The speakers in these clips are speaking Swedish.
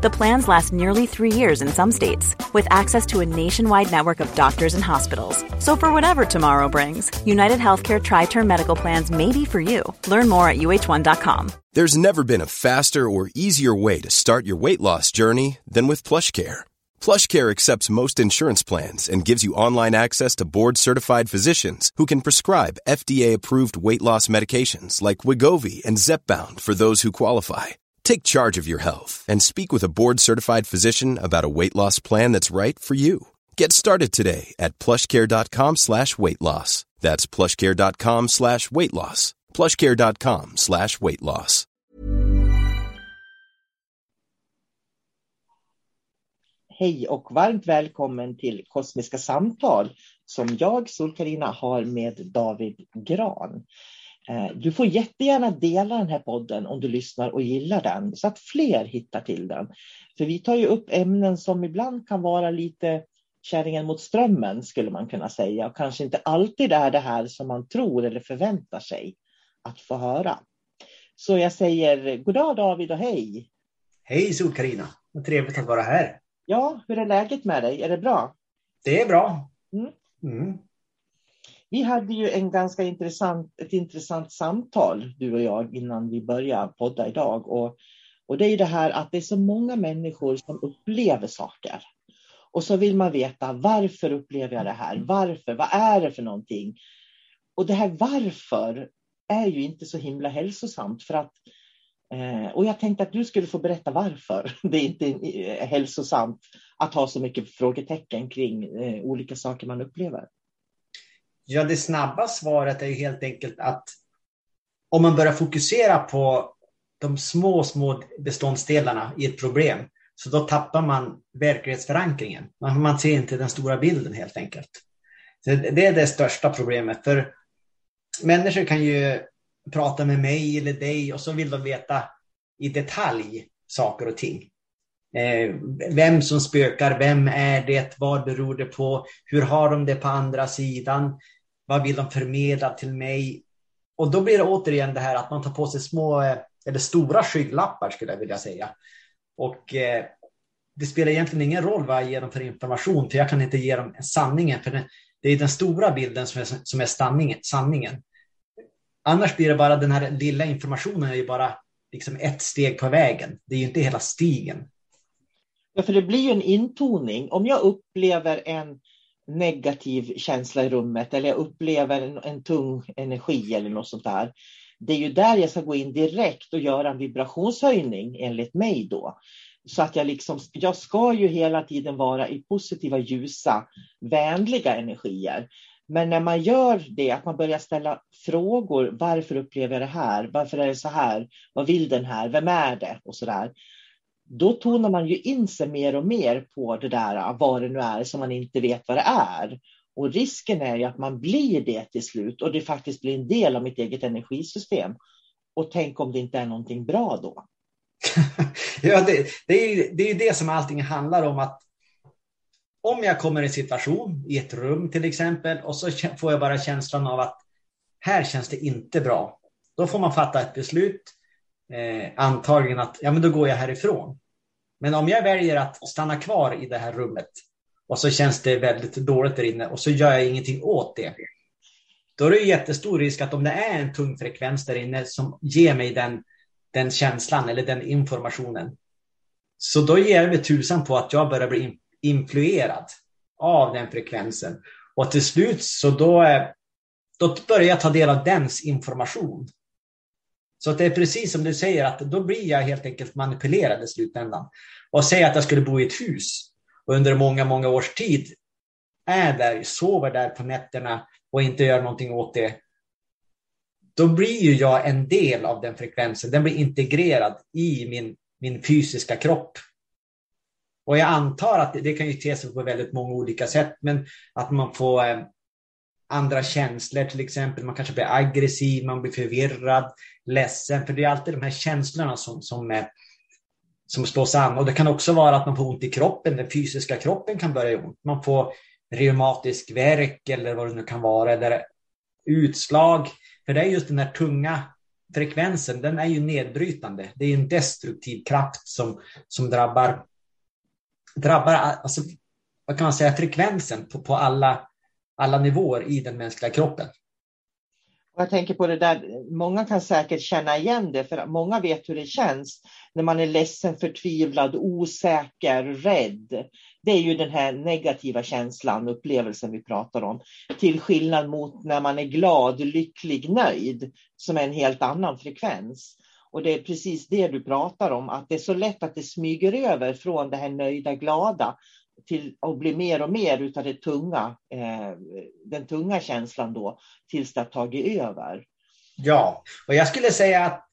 The plans last nearly three years in some states, with access to a nationwide network of doctors and hospitals. So, for whatever tomorrow brings, United Healthcare Tri Term Medical Plans may be for you. Learn more at uh1.com. There's never been a faster or easier way to start your weight loss journey than with PlushCare. PlushCare accepts most insurance plans and gives you online access to board-certified physicians who can prescribe FDA-approved weight loss medications like Wigovi and Zepbound for those who qualify. Take charge of your health and speak with a board-certified physician about a weight loss plan that's right for you. Get started today at plushcare.com slash weight loss. That's plushcare.com slash weight loss. plushcare.com slash weight loss. Hej och varmt välkommen till Kosmiska samtal som jag, sol karina har med David Gran. Eh, du får jättegärna dela den här podden om du lyssnar och gillar den så att fler hittar till den. För vi tar ju upp ämnen som ibland kan vara lite kärringen mot strömmen skulle man kunna säga och kanske inte alltid är det här som man tror eller förväntar sig att få höra. Så jag säger god dag David och hej! Hej sol karina vad trevligt att vara här! Ja, hur är läget med dig? Är det bra? Det är bra. Mm. Mm. Vi hade ju en ganska intressant, ett intressant samtal, du och jag, innan vi började podda idag. Och, och det är det här att det är så många människor som upplever saker. Och så vill man veta varför upplever jag det här? Varför? Vad är det för någonting? Och det här varför är ju inte så himla hälsosamt för att eh, och jag tänkte att du skulle få berätta varför det inte är hälsosamt att ha så mycket frågetecken kring eh, olika saker man upplever. Ja, det snabba svaret är ju helt enkelt att om man börjar fokusera på de små, små beståndsdelarna i ett problem, så då tappar man verklighetsförankringen. Man ser inte den stora bilden helt enkelt. Så det är det största problemet. För människor kan ju prata med mig eller dig och så vill de veta i detalj saker och ting. Eh, vem som spökar, vem är det, vad beror det på, hur har de det på andra sidan, vad vill de förmedla till mig? Och då blir det återigen det här att man tar på sig små, eh, eller stora skygglappar skulle jag vilja säga. Och eh, det spelar egentligen ingen roll vad jag ger dem för information, för jag kan inte ge dem sanningen, för det är den stora bilden som är, som är sanningen. sanningen. Annars blir det bara den här lilla informationen är ju bara liksom ett steg på vägen. Det är ju inte hela stigen. Ja, för det blir ju en intoning. Om jag upplever en negativ känsla i rummet eller jag upplever en, en tung energi eller något sånt där. Det är ju där jag ska gå in direkt och göra en vibrationshöjning enligt mig då. Så att jag liksom, jag ska ju hela tiden vara i positiva, ljusa, vänliga energier. Men när man gör det, att man börjar ställa frågor. Varför upplever jag det här? Varför är det så här? Vad vill den här? Vem är det? Och så där. Då tonar man ju in sig mer och mer på det där, ah, vad det nu är som man inte vet vad det är. Och risken är ju att man blir det till slut och det faktiskt blir en del av mitt eget energisystem. Och tänk om det inte är någonting bra då? ja, det, det, är ju, det är ju det som allting handlar om. att om jag kommer i en situation, i ett rum till exempel, och så får jag bara känslan av att här känns det inte bra. Då får man fatta ett beslut, eh, antagligen att ja, men då går jag härifrån. Men om jag väljer att stanna kvar i det här rummet och så känns det väldigt dåligt där inne och så gör jag ingenting åt det. Då är det jättestor risk att om det är en tung frekvens där inne som ger mig den, den känslan eller den informationen. Så då ger jag mig tusan på att jag börjar bli influerad av den frekvensen. Och till slut så då, eh, då börjar jag ta del av dens information. Så att det är precis som du säger, att då blir jag helt enkelt manipulerad i slutändan. Och säg att jag skulle bo i ett hus och under många, många års tid är där, sover där på nätterna och inte gör någonting åt det. Då blir ju jag en del av den frekvensen. Den blir integrerad i min, min fysiska kropp. Och jag antar att det kan ju te sig på väldigt många olika sätt, men att man får, eh, andra känslor, till exempel man kanske blir aggressiv, man blir förvirrad, ledsen, för det är alltid de här känslorna som, som, är, som slås an. Och det kan också vara att man får ont i kroppen, den fysiska kroppen kan börja göra ont. Man får reumatisk verk eller vad det nu kan vara, eller utslag. För det är just den här tunga frekvensen, den är ju nedbrytande. Det är en destruktiv kraft som, som drabbar, drabbar alltså, vad kan man säga, frekvensen på, på alla, alla nivåer i den mänskliga kroppen. Jag tänker på det där, många kan säkert känna igen det, för många vet hur det känns när man är ledsen, förtvivlad, osäker, rädd. Det är ju den här negativa känslan, upplevelsen vi pratar om. Till skillnad mot när man är glad, lycklig, nöjd, som är en helt annan frekvens. Och det är precis det du pratar om, att det är så lätt att det smyger över från det här nöjda, glada till att bli mer och mer utav det tunga, eh, den tunga känslan då, tills det har tagit över. Ja, och jag skulle säga att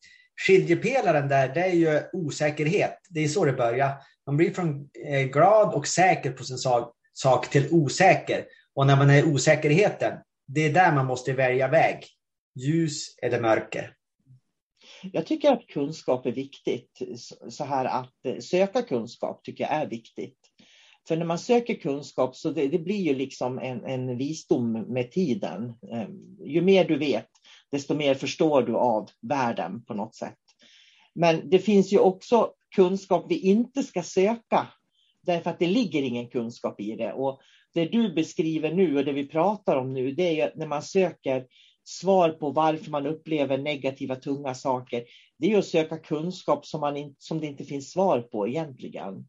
skiljepelaren där, det är ju osäkerhet. Det är så det börjar. Man blir från eh, glad och säker på sin sak, sak till osäker. Och när man är i osäkerheten, det är där man måste välja väg. Ljus eller mörker. Jag tycker att kunskap är viktigt. Så här att eh, söka kunskap tycker jag är viktigt. För när man söker kunskap så det, det blir ju liksom en, en, visdom med tiden. Eh, ju mer du vet, desto mer förstår du av världen på något sätt. Men det finns ju också kunskap vi inte ska söka, därför att det ligger ingen kunskap i det. Och det du beskriver nu och det vi pratar om nu, det är när man söker svar på varför man upplever negativa, tunga saker. Det är att söka kunskap som, man som det inte finns svar på egentligen.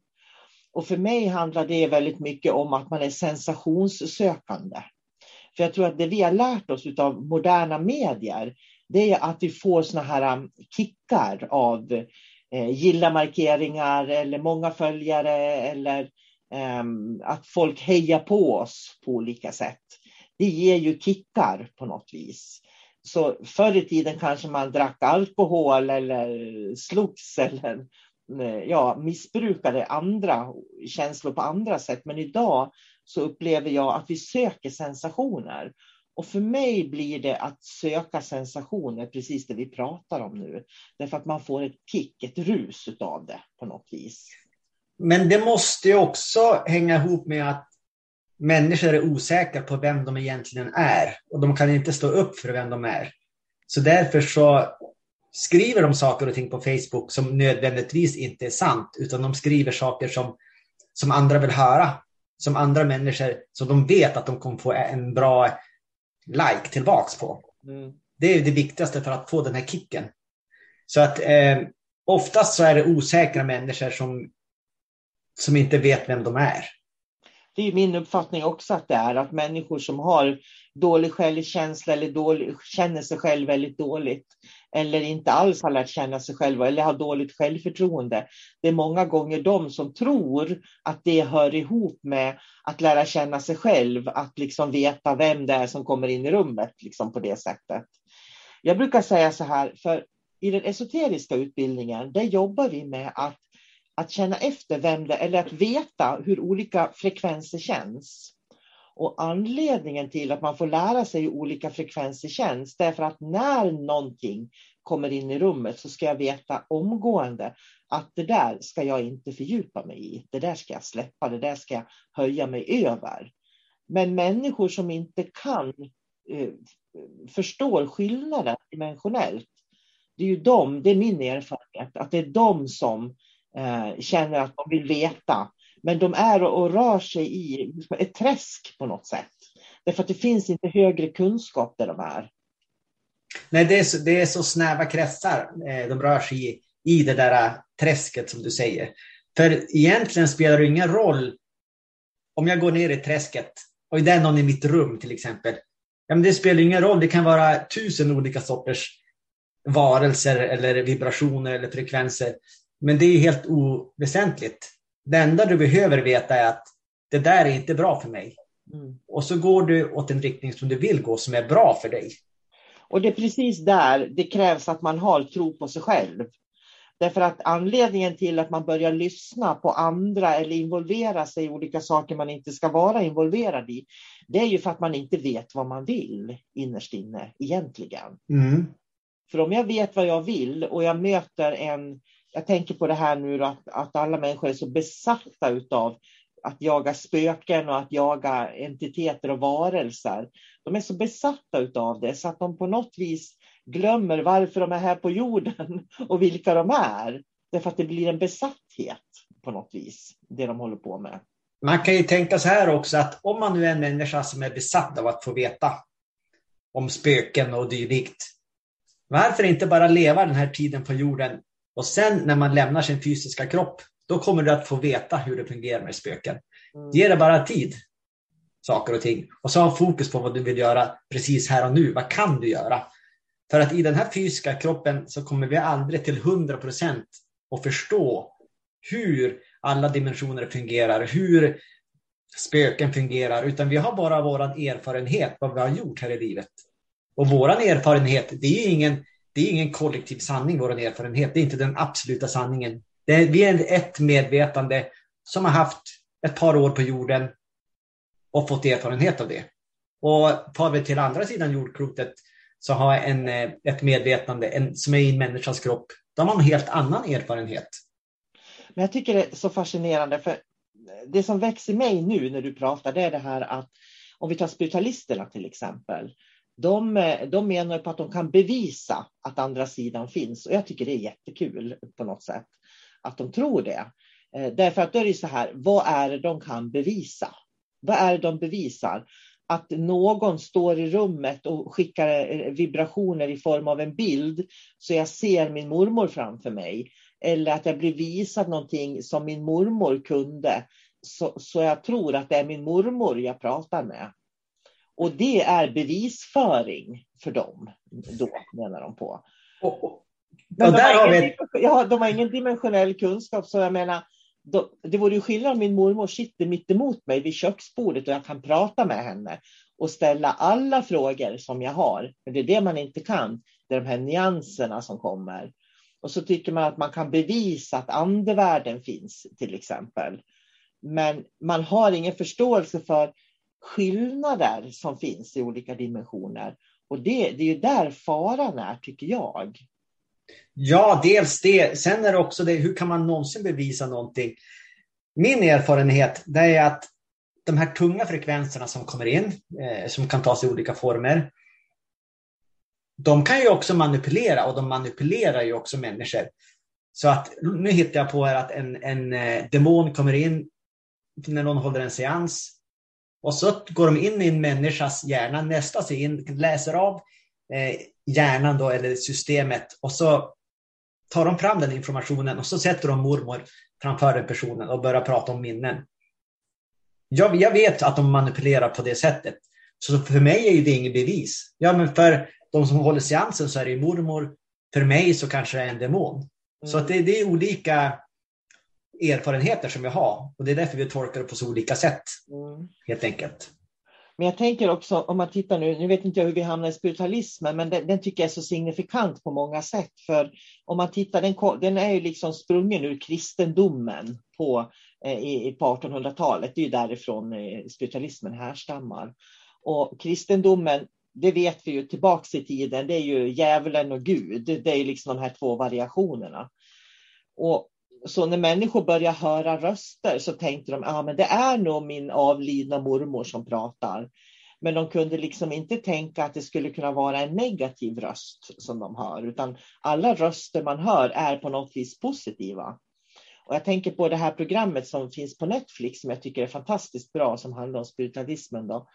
Och för mig handlar det väldigt mycket om att man är sensationssökande. För jag tror att det vi har lärt oss av moderna medier, det är att vi får såna här um, kickar av eh, gilla-markeringar eller många följare eller eh, att folk hejar på oss på olika sätt. Det ger ju kickar på något vis. Så förr i tiden kanske man drack alkohol eller slogs eller Eh, ja, missbrukade andra känslor på andra sätt. Men idag så upplever jag att vi söker sensationer. Och för mig blir det att söka sensationer precis det vi pratar om nu. Därför att man får ett kick, ett rus av det på något vis. Men det måste ju också hänga ihop med att människor är osäkra på vem de egentligen är. Och de kan inte stå upp för vem de är. Så därför så skriver de saker och ting på Facebook som nödvändigtvis inte är sant, utan de skriver saker som, som andra vill höra. Som andra människor, som de vet att de kommer få en bra like tillbaks på. Mm. Det är det viktigaste för att få den här kicken. Så att eh, oftast så är det osäkra människor som, som inte vet vem de är. Det är min uppfattning också att det är att människor som har dålig självkänsla eller dålig, känner sig själv väldigt dåligt eller inte alls har lärt känna sig själva eller har dåligt självförtroende. Det är många gånger de som tror att det hör ihop med att lära känna sig själv, att liksom veta vem det är som kommer in i rummet liksom på det sättet. Jag brukar säga så här, för i den esoteriska utbildningen, där jobbar vi med att, att känna efter vem det är, eller att veta hur olika frekvenser känns. Och anledningen till att man får lära sig olika frekvenser känns, därför att när någonting kommer in i rummet så ska jag veta omgående att det där ska jag inte fördjupa mig i. Det där ska jag släppa, det där ska jag höja mig över. Men människor som inte kan eh, förstår skillnaden dimensionellt, det är ju de, det är min erfarenhet, att det är de som eh, känner att de vill veta men de är och rör sig i ett träsk på något sätt. Därför att det finns inte högre kunskap där de är. Nej, det är så, det är så snäva kretsar eh, de rör sig i, i det där eh, träsket som du säger. För egentligen spelar det ingen roll om jag går ner i träsket och det är någon i mitt rum till exempel. Ja, men det spelar ingen roll, det kan vara tusen olika sorters varelser eller vibrationer eller frekvenser. Men det är helt oväsentligt. Det enda du behöver veta är att det där är inte bra för mig. Mm. Och så går du åt en riktning som du vill gå, som är bra för dig. Och det är precis där det krävs att man har tro på sig själv. Därför att anledningen till att man börjar lyssna på andra eller involvera sig i olika saker man inte ska vara involverad i, det är ju för att man inte vet vad man vill innerst inne egentligen. Mm. För om jag vet vad jag vill och jag möter en, jag tänker på det här nu att, att alla människor är så besatta utav att jaga spöken och att jaga entiteter och varelser. De är så besatta utav det så att de på något vis glömmer varför de är här på jorden och vilka de är. Därför att det blir en besatthet på något vis, det de håller på med. Man kan ju tänka så här också att om man nu är en människa som är besatt av att få veta om spöken och dylikt. Varför inte bara leva den här tiden på jorden och sen när man lämnar sin fysiska kropp, då kommer du att få veta hur det fungerar med spöken. Mm. Ge det bara tid, saker och ting. Och så ha fokus på vad du vill göra precis här och nu. Vad kan du göra? För att i den här fysiska kroppen så kommer vi aldrig till 100 procent att förstå hur alla dimensioner fungerar, hur spöken fungerar, utan vi har bara vår erfarenhet, vad vi har gjort här i livet. Och vår erfarenhet, det är ingen, det är ingen kollektiv sanning, vår erfarenhet. Det är inte den absoluta sanningen. Det är, vi är ett medvetande som har haft ett par år på jorden och fått erfarenhet av det. Och tar vi till andra sidan jordklotet så har en, eh, ett medvetande en, som är i en människas kropp, de har en helt annan erfarenhet. Men jag tycker det är så fascinerande, för det som växer i mig nu när du pratar, det är det här att om vi tar spiritualisterna till exempel, de, eh, de menar på att de kan bevisa att andra sidan finns och jag tycker det är jättekul på något sätt att de tror det. Eh, därför att då är det så här, vad är det de kan bevisa? Vad är det de bevisar? att någon står i rummet och skickar eh, vibrationer i form av en bild så jag ser min mormor framför mig. Eller att jag blir visad någonting som min mormor kunde så, så jag tror att det är min mormor jag pratar med. Och det är bevisföring för dem, då menar de på. Men de, har ingen, ja, de har ingen dimensionell kunskap, så jag menar, då, det vore ju skillnad om min mormor sitter mitt emot mig vid köksbordet och jag kan prata med henne och ställa alla frågor som jag har. Men det är det man inte kan. Det är de här nyanserna som kommer. Och så tycker man att man kan bevisa att andevärlden finns till exempel. Men man har ingen förståelse för skillnader som finns i olika dimensioner. Och det, det är ju där faran är, tycker jag. Ja, dels det. Sen är det också det, hur kan man någonsin bevisa någonting? Min erfarenhet det är att de här tunga frekvenserna som kommer in, eh, som kan tas i olika former, de kan ju också manipulera och de manipulerar ju också människor. Så att nu hittar jag på här att en, en eh, demon kommer in när någon håller en seans och så går de in i en människas hjärna, nästar sig in, läser av eh, hjärnan då, eller systemet och så tar de fram den informationen och så sätter de mormor framför den personen och börjar prata om minnen. Jag, jag vet att de manipulerar på det sättet. Så för mig är det inget bevis. Ja, men för de som håller seansen så är det mormor. För mig så kanske det är en demon. Mm. Så att det, det, är olika erfarenheter som jag har. Och det är därför vi tolkar det på så olika sätt. Mm. Helt enkelt. Men jag tänker också, om man tittar nu, nu vet inte jag hur vi hamnar i spiritualismen, men den, den tycker jag är så signifikant på många sätt. För om man tittar, den, den är ju liksom sprungen ur kristendomen på, eh, i, på 1800-talet. Det är ju därifrån eh, spiritualismen härstammar. Och kristendomen, det vet vi ju tillbaks i tiden, det är ju djävulen och Gud. Det är liksom de här två variationerna. Och så när människor började höra röster så tänkte de ja ah, det är nog min avlidna mormor som pratar. Men de kunde liksom inte tänka att det skulle kunna vara en negativ röst som de hör, utan alla röster man hör är på något vis positiva. Och jag tänker på det här programmet som finns på Netflix som jag tycker är fantastiskt bra som handlar om spiritualismen. Då,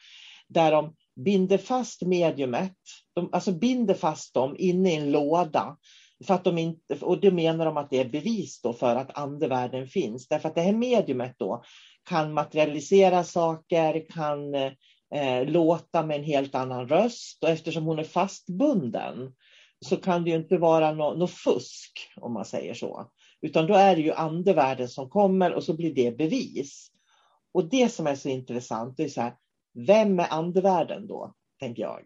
där de binder fast mediumet, de, alltså binder fast dem inne i en låda för att de inte, och det menar de att det är bevis då för att andevärlden finns. Därför att det här mediumet då kan materialisera saker, kan eh, låta med en helt annan röst. Och eftersom hon är fastbunden så kan det ju inte vara något no fusk, om man säger så. Utan då är det ju andevärlden som kommer och så blir det bevis. Och det som är så intressant, är så här, vem är andevärlden då, tänker jag?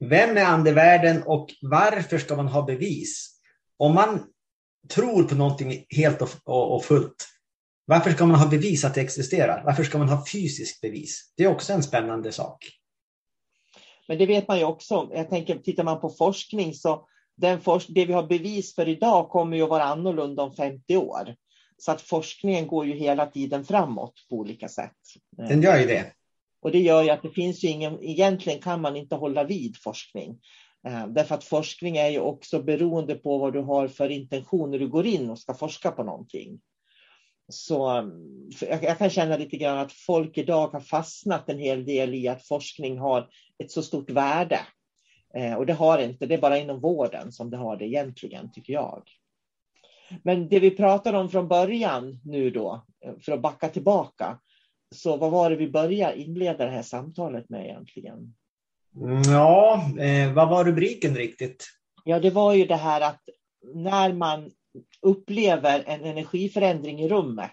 Vem är andevärlden och varför ska man ha bevis? Om man tror på någonting helt och, fullt. Varför ska man ha bevis att det existerar? Varför ska man ha fysiskt bevis? Det är också en spännande sak. Men det vet man ju också. Jag tänker, tittar man på forskning så den forsk det vi har bevis för idag kommer ju att vara annorlunda om 50 år. Så att forskningen går ju hela tiden framåt på olika sätt. Den gör ju det. Och det gör ju att det finns ju ingen, egentligen kan man inte hålla vid forskning. Eh, därför att forskning är ju också beroende på vad du har för intentioner, när du går in och ska forska på någonting. Så jag, kan känna lite grann att folk idag har fastnat en hel del i att forskning har ett så stort värde. Eh, och det har inte, det är bara inom vården som det har det egentligen, tycker jag. Men det vi pratade om från början nu då, eh, för att backa tillbaka, så vad var det vi började inleda det här samtalet med egentligen? Ja, eh, vad var rubriken riktigt? Ja, det var ju det här att när man upplever en energiförändring i rummet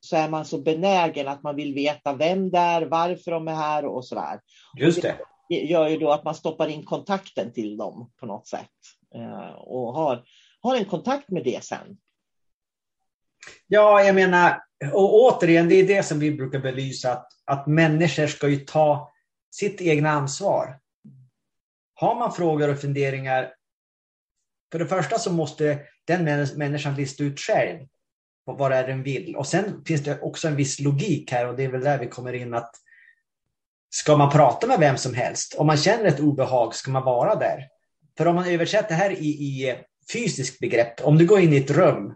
så är man så benägen att man vill veta vem det är, varför de är här och så där. Just det. det gör ju då att man stoppar in kontakten till dem på något sätt eh, och har, har en kontakt med det sen. Ja, jag menar, och återigen, det är det som vi brukar belysa, att, att människor ska ju ta sitt egna ansvar. Har man frågor och funderingar, för det första så måste den människan lista ut själv vad det är den vill. Och sen finns det också en viss logik här och det är väl där vi kommer in att ska man prata med vem som helst, om man känner ett obehag, ska man vara där? För om man översätter det här i, i fysiskt begrepp, om du går in i ett rum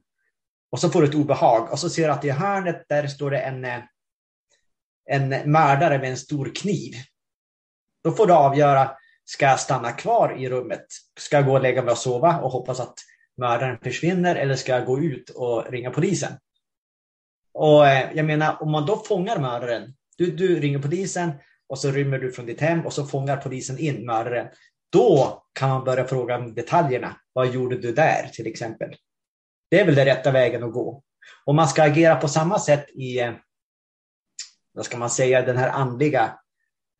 och så får du ett obehag och så ser du att i hörnet där står det en, eh, en mördare med en stor kniv. Då får du avgöra, ska jag stanna kvar i rummet? Ska jag gå och lägga mig och sova och hoppas att mördaren försvinner eller ska jag gå ut och ringa polisen? Och eh, jag menar, om man då fångar mördaren, du, du ringer polisen och så rymmer du från ditt hem och så fångar polisen in mördaren. Då kan man börja fråga om detaljerna. Vad gjorde du där till exempel? Det är väl den rätta vägen att gå. Om man ska agera på samma sätt i, eh, vad ska man säga, den här andliga,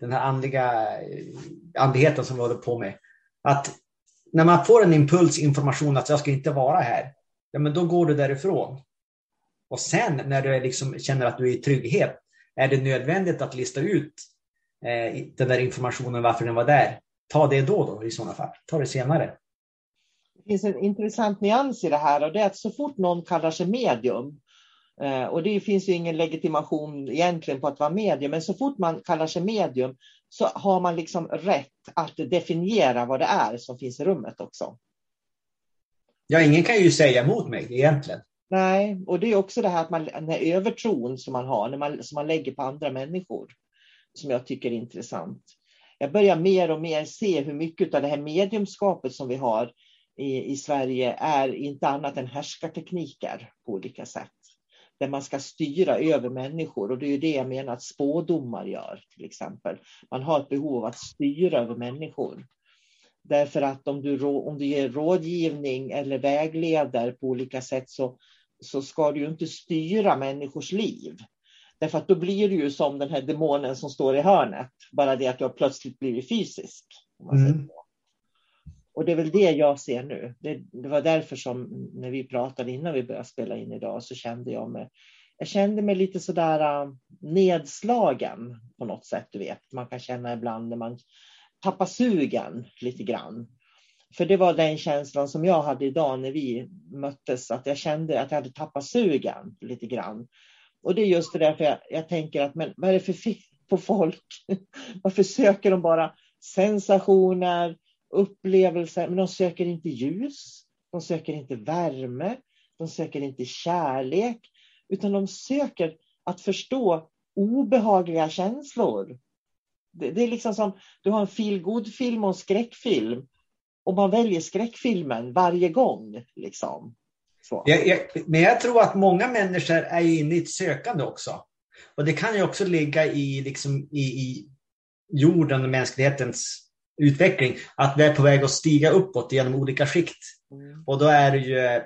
den här andliga eh, andligheten som vi håller på med. Att när man får en impuls, information att jag ska inte vara här, ja, men då går du därifrån. Och sen när du liksom känner att du är i trygghet, är det nödvändigt att lista ut eh, den där informationen, varför den var där. Ta det då, då i sådana fall. Ta det senare. Det finns en intressant nyans i det här och det är att så fort någon kallar sig medium, eh, och det finns ju ingen legitimation egentligen på att vara medium, men så fort man kallar sig medium så har man liksom rätt att definiera vad det är som finns i rummet också. Ja, ingen kan ju säga emot mig egentligen. Nej, och det är också det här att man, den här övertron som man har, när man, som man lägger på andra människor, som jag tycker är intressant. Jag börjar mer och mer se hur mycket av det här mediumskapet som vi har i, i Sverige är inte annat än härskartekniker på olika sätt där man ska styra över människor. Och det är ju det jag menar att spådomar gör till exempel. Man har ett behov av att styra över människor. Därför att om du, om du ger rådgivning eller vägleder på olika sätt så, så ska du ju inte styra människors liv. Därför att då blir du ju som den här demonen som står i hörnet, bara det att du har plötsligt blivit fysisk. Mm. Och det är väl det jag ser nu. Det, det, var därför som när vi pratade innan vi började spela in idag så kände jag mig, jag kände mig lite sådär äh, nedslagen på något sätt. Du vet, man kan känna ibland när man tappar sugen lite grann. För det var den känslan som jag hade idag när vi möttes, att jag kände att jag hade tappat sugen lite grann. Och det är just det därför jag, jag tänker att men vad är det för fel på folk? Varför söker de bara sensationer, upplevelser, men de söker inte ljus, de söker inte värme, de söker inte kärlek, utan de söker att förstå obehagliga känslor. Det, det är liksom som, du har en feelgood-film och en skräckfilm och man väljer skräckfilmen varje gång. Liksom. Jag, jag, men jag tror att många människor är inne i ett sökande också. Och det kan ju också ligga i, liksom, i, i jorden och mänsklighetens utveckling, att vi är på väg att stiga uppåt genom olika skikt. Mm. Och då är det ju,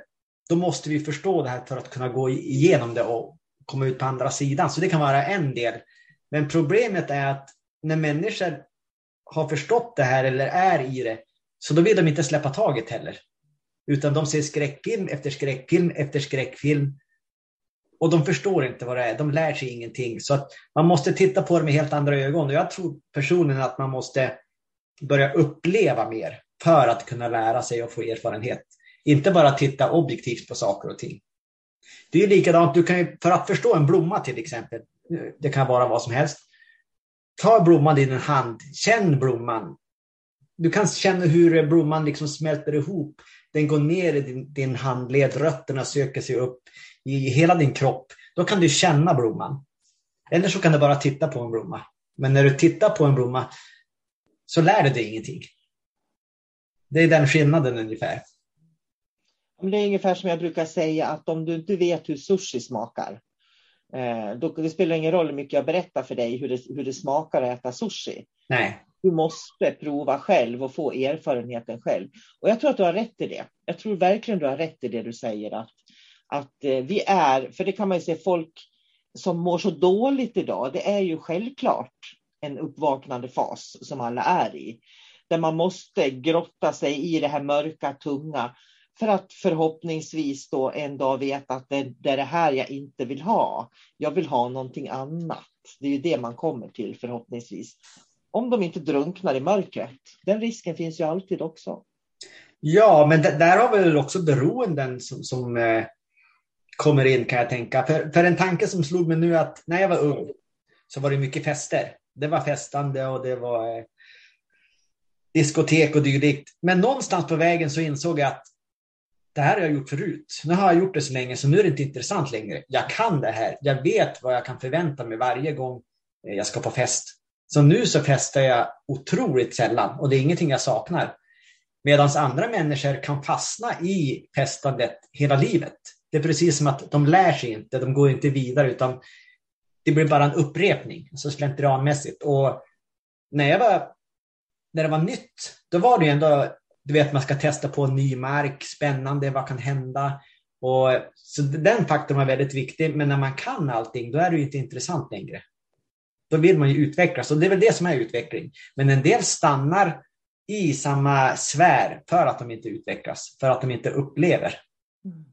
då måste vi förstå det här för att kunna gå igenom det och komma ut på andra sidan. Så det kan vara en del. Men problemet är att när människor har förstått det här eller är i det, så då vill de inte släppa taget heller. Utan de ser skräckfilm efter skräckfilm efter skräckfilm. Och de förstår inte vad det är, de lär sig ingenting. Så att man måste titta på det med helt andra ögon. Och jag tror personligen att man måste börja uppleva mer för att kunna lära sig och få erfarenhet. Inte bara titta objektivt på saker och ting. Det är likadant, du kan ju, för att förstå en blomma till exempel, det kan vara vad som helst. Ta blomman i din hand, känn blomman. Du kan känna hur blomman liksom smälter ihop. Den går ner i din, din handled, rötterna söker sig upp i hela din kropp. Då kan du känna blomman. Eller så kan du bara titta på en blomma. Men när du tittar på en blomma så lär du dig ingenting. Det är den skillnaden ungefär. Det är ungefär som jag brukar säga att om du inte vet hur sushi smakar, eh, då det spelar ingen roll hur mycket jag berättar för dig hur det, hur det smakar att äta sushi. Nej. Du måste prova själv och få erfarenheten själv. Och jag tror att du har rätt i det. Jag tror verkligen du har rätt i det du säger att, att eh, vi är, för det kan man ju se folk som mår så dåligt idag, det är ju självklart en uppvaknande fas som alla är i. Där man måste grotta sig i det här mörka, tunga för att förhoppningsvis då en dag veta att det, det är det här jag inte vill ha. Jag vill ha någonting annat. Det är ju det man kommer till förhoppningsvis. Om de inte drunknar i mörkret. Den risken finns ju alltid också. Ja, men där har vi väl också beroenden som, som eh, kommer in kan jag tänka. För, för en tanke som slog mig nu att när jag var ung så var det mycket fester. Det var festande och det var eh, diskotek och dylikt. Men någonstans på vägen så insåg jag att det här har jag gjort förut. Nu har jag gjort det så länge så nu är det inte intressant längre. Jag kan det här. Jag vet vad jag kan förvänta mig varje gång eh, jag ska på fest. Så nu så festar jag otroligt sällan och det är ingenting jag saknar. Medan andra människor kan fastna i festandet hela livet. Det är precis som att de lär sig inte, de går inte vidare utan det blir bara en upprepning, så slentrianmässigt. Och när, jag var, när det var nytt, då var det ändå du vet, man ska testa på ny mark, spännande, vad kan hända? Och, så den faktorn var väldigt viktig, men när man kan allting, då är det ju inte intressant längre. Då vill man ju utvecklas och det är väl det som är utveckling. Men en del stannar i samma sfär för att de inte utvecklas, för att de inte upplever. Mm.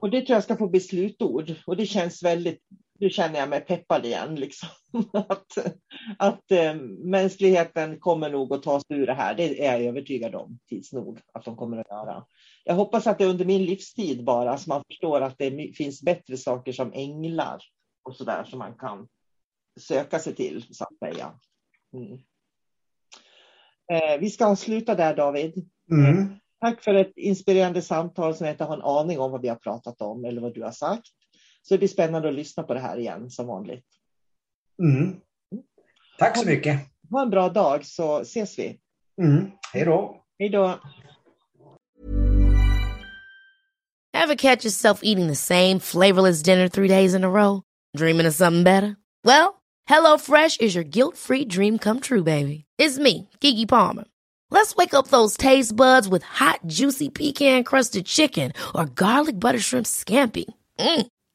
Och det tror jag ska få bli slutord och det känns väldigt nu känner jag mig peppad igen. Liksom. att att eh, mänskligheten kommer nog att ta sig ur det här. Det är jag övertygad om tids nog att de kommer att göra. Jag hoppas att det är under min livstid bara, så man förstår att det finns bättre saker som änglar och så där som man kan söka sig till, så att säga. Mm. Eh, vi ska sluta där, David. Mm. Tack för ett inspirerande samtal som jag inte har en aning om vad vi har pratat om eller vad du har sagt. Så det blir spännande att lyssna på det här igen som vanligt. Mm. Tack så mycket. Ha en bra dag så ses vi. Mm. Hej då. Hej då. Have catch yourself eating the same flavorless dinner three days in a row? Dreaming of something better? Well, hello fresh is your guilt free dream come true baby. It's me, Gigi Palmer. Let's wake up those taste buds with hot juicy pecan crusted chicken or garlic butter shrimp scampi. Mm.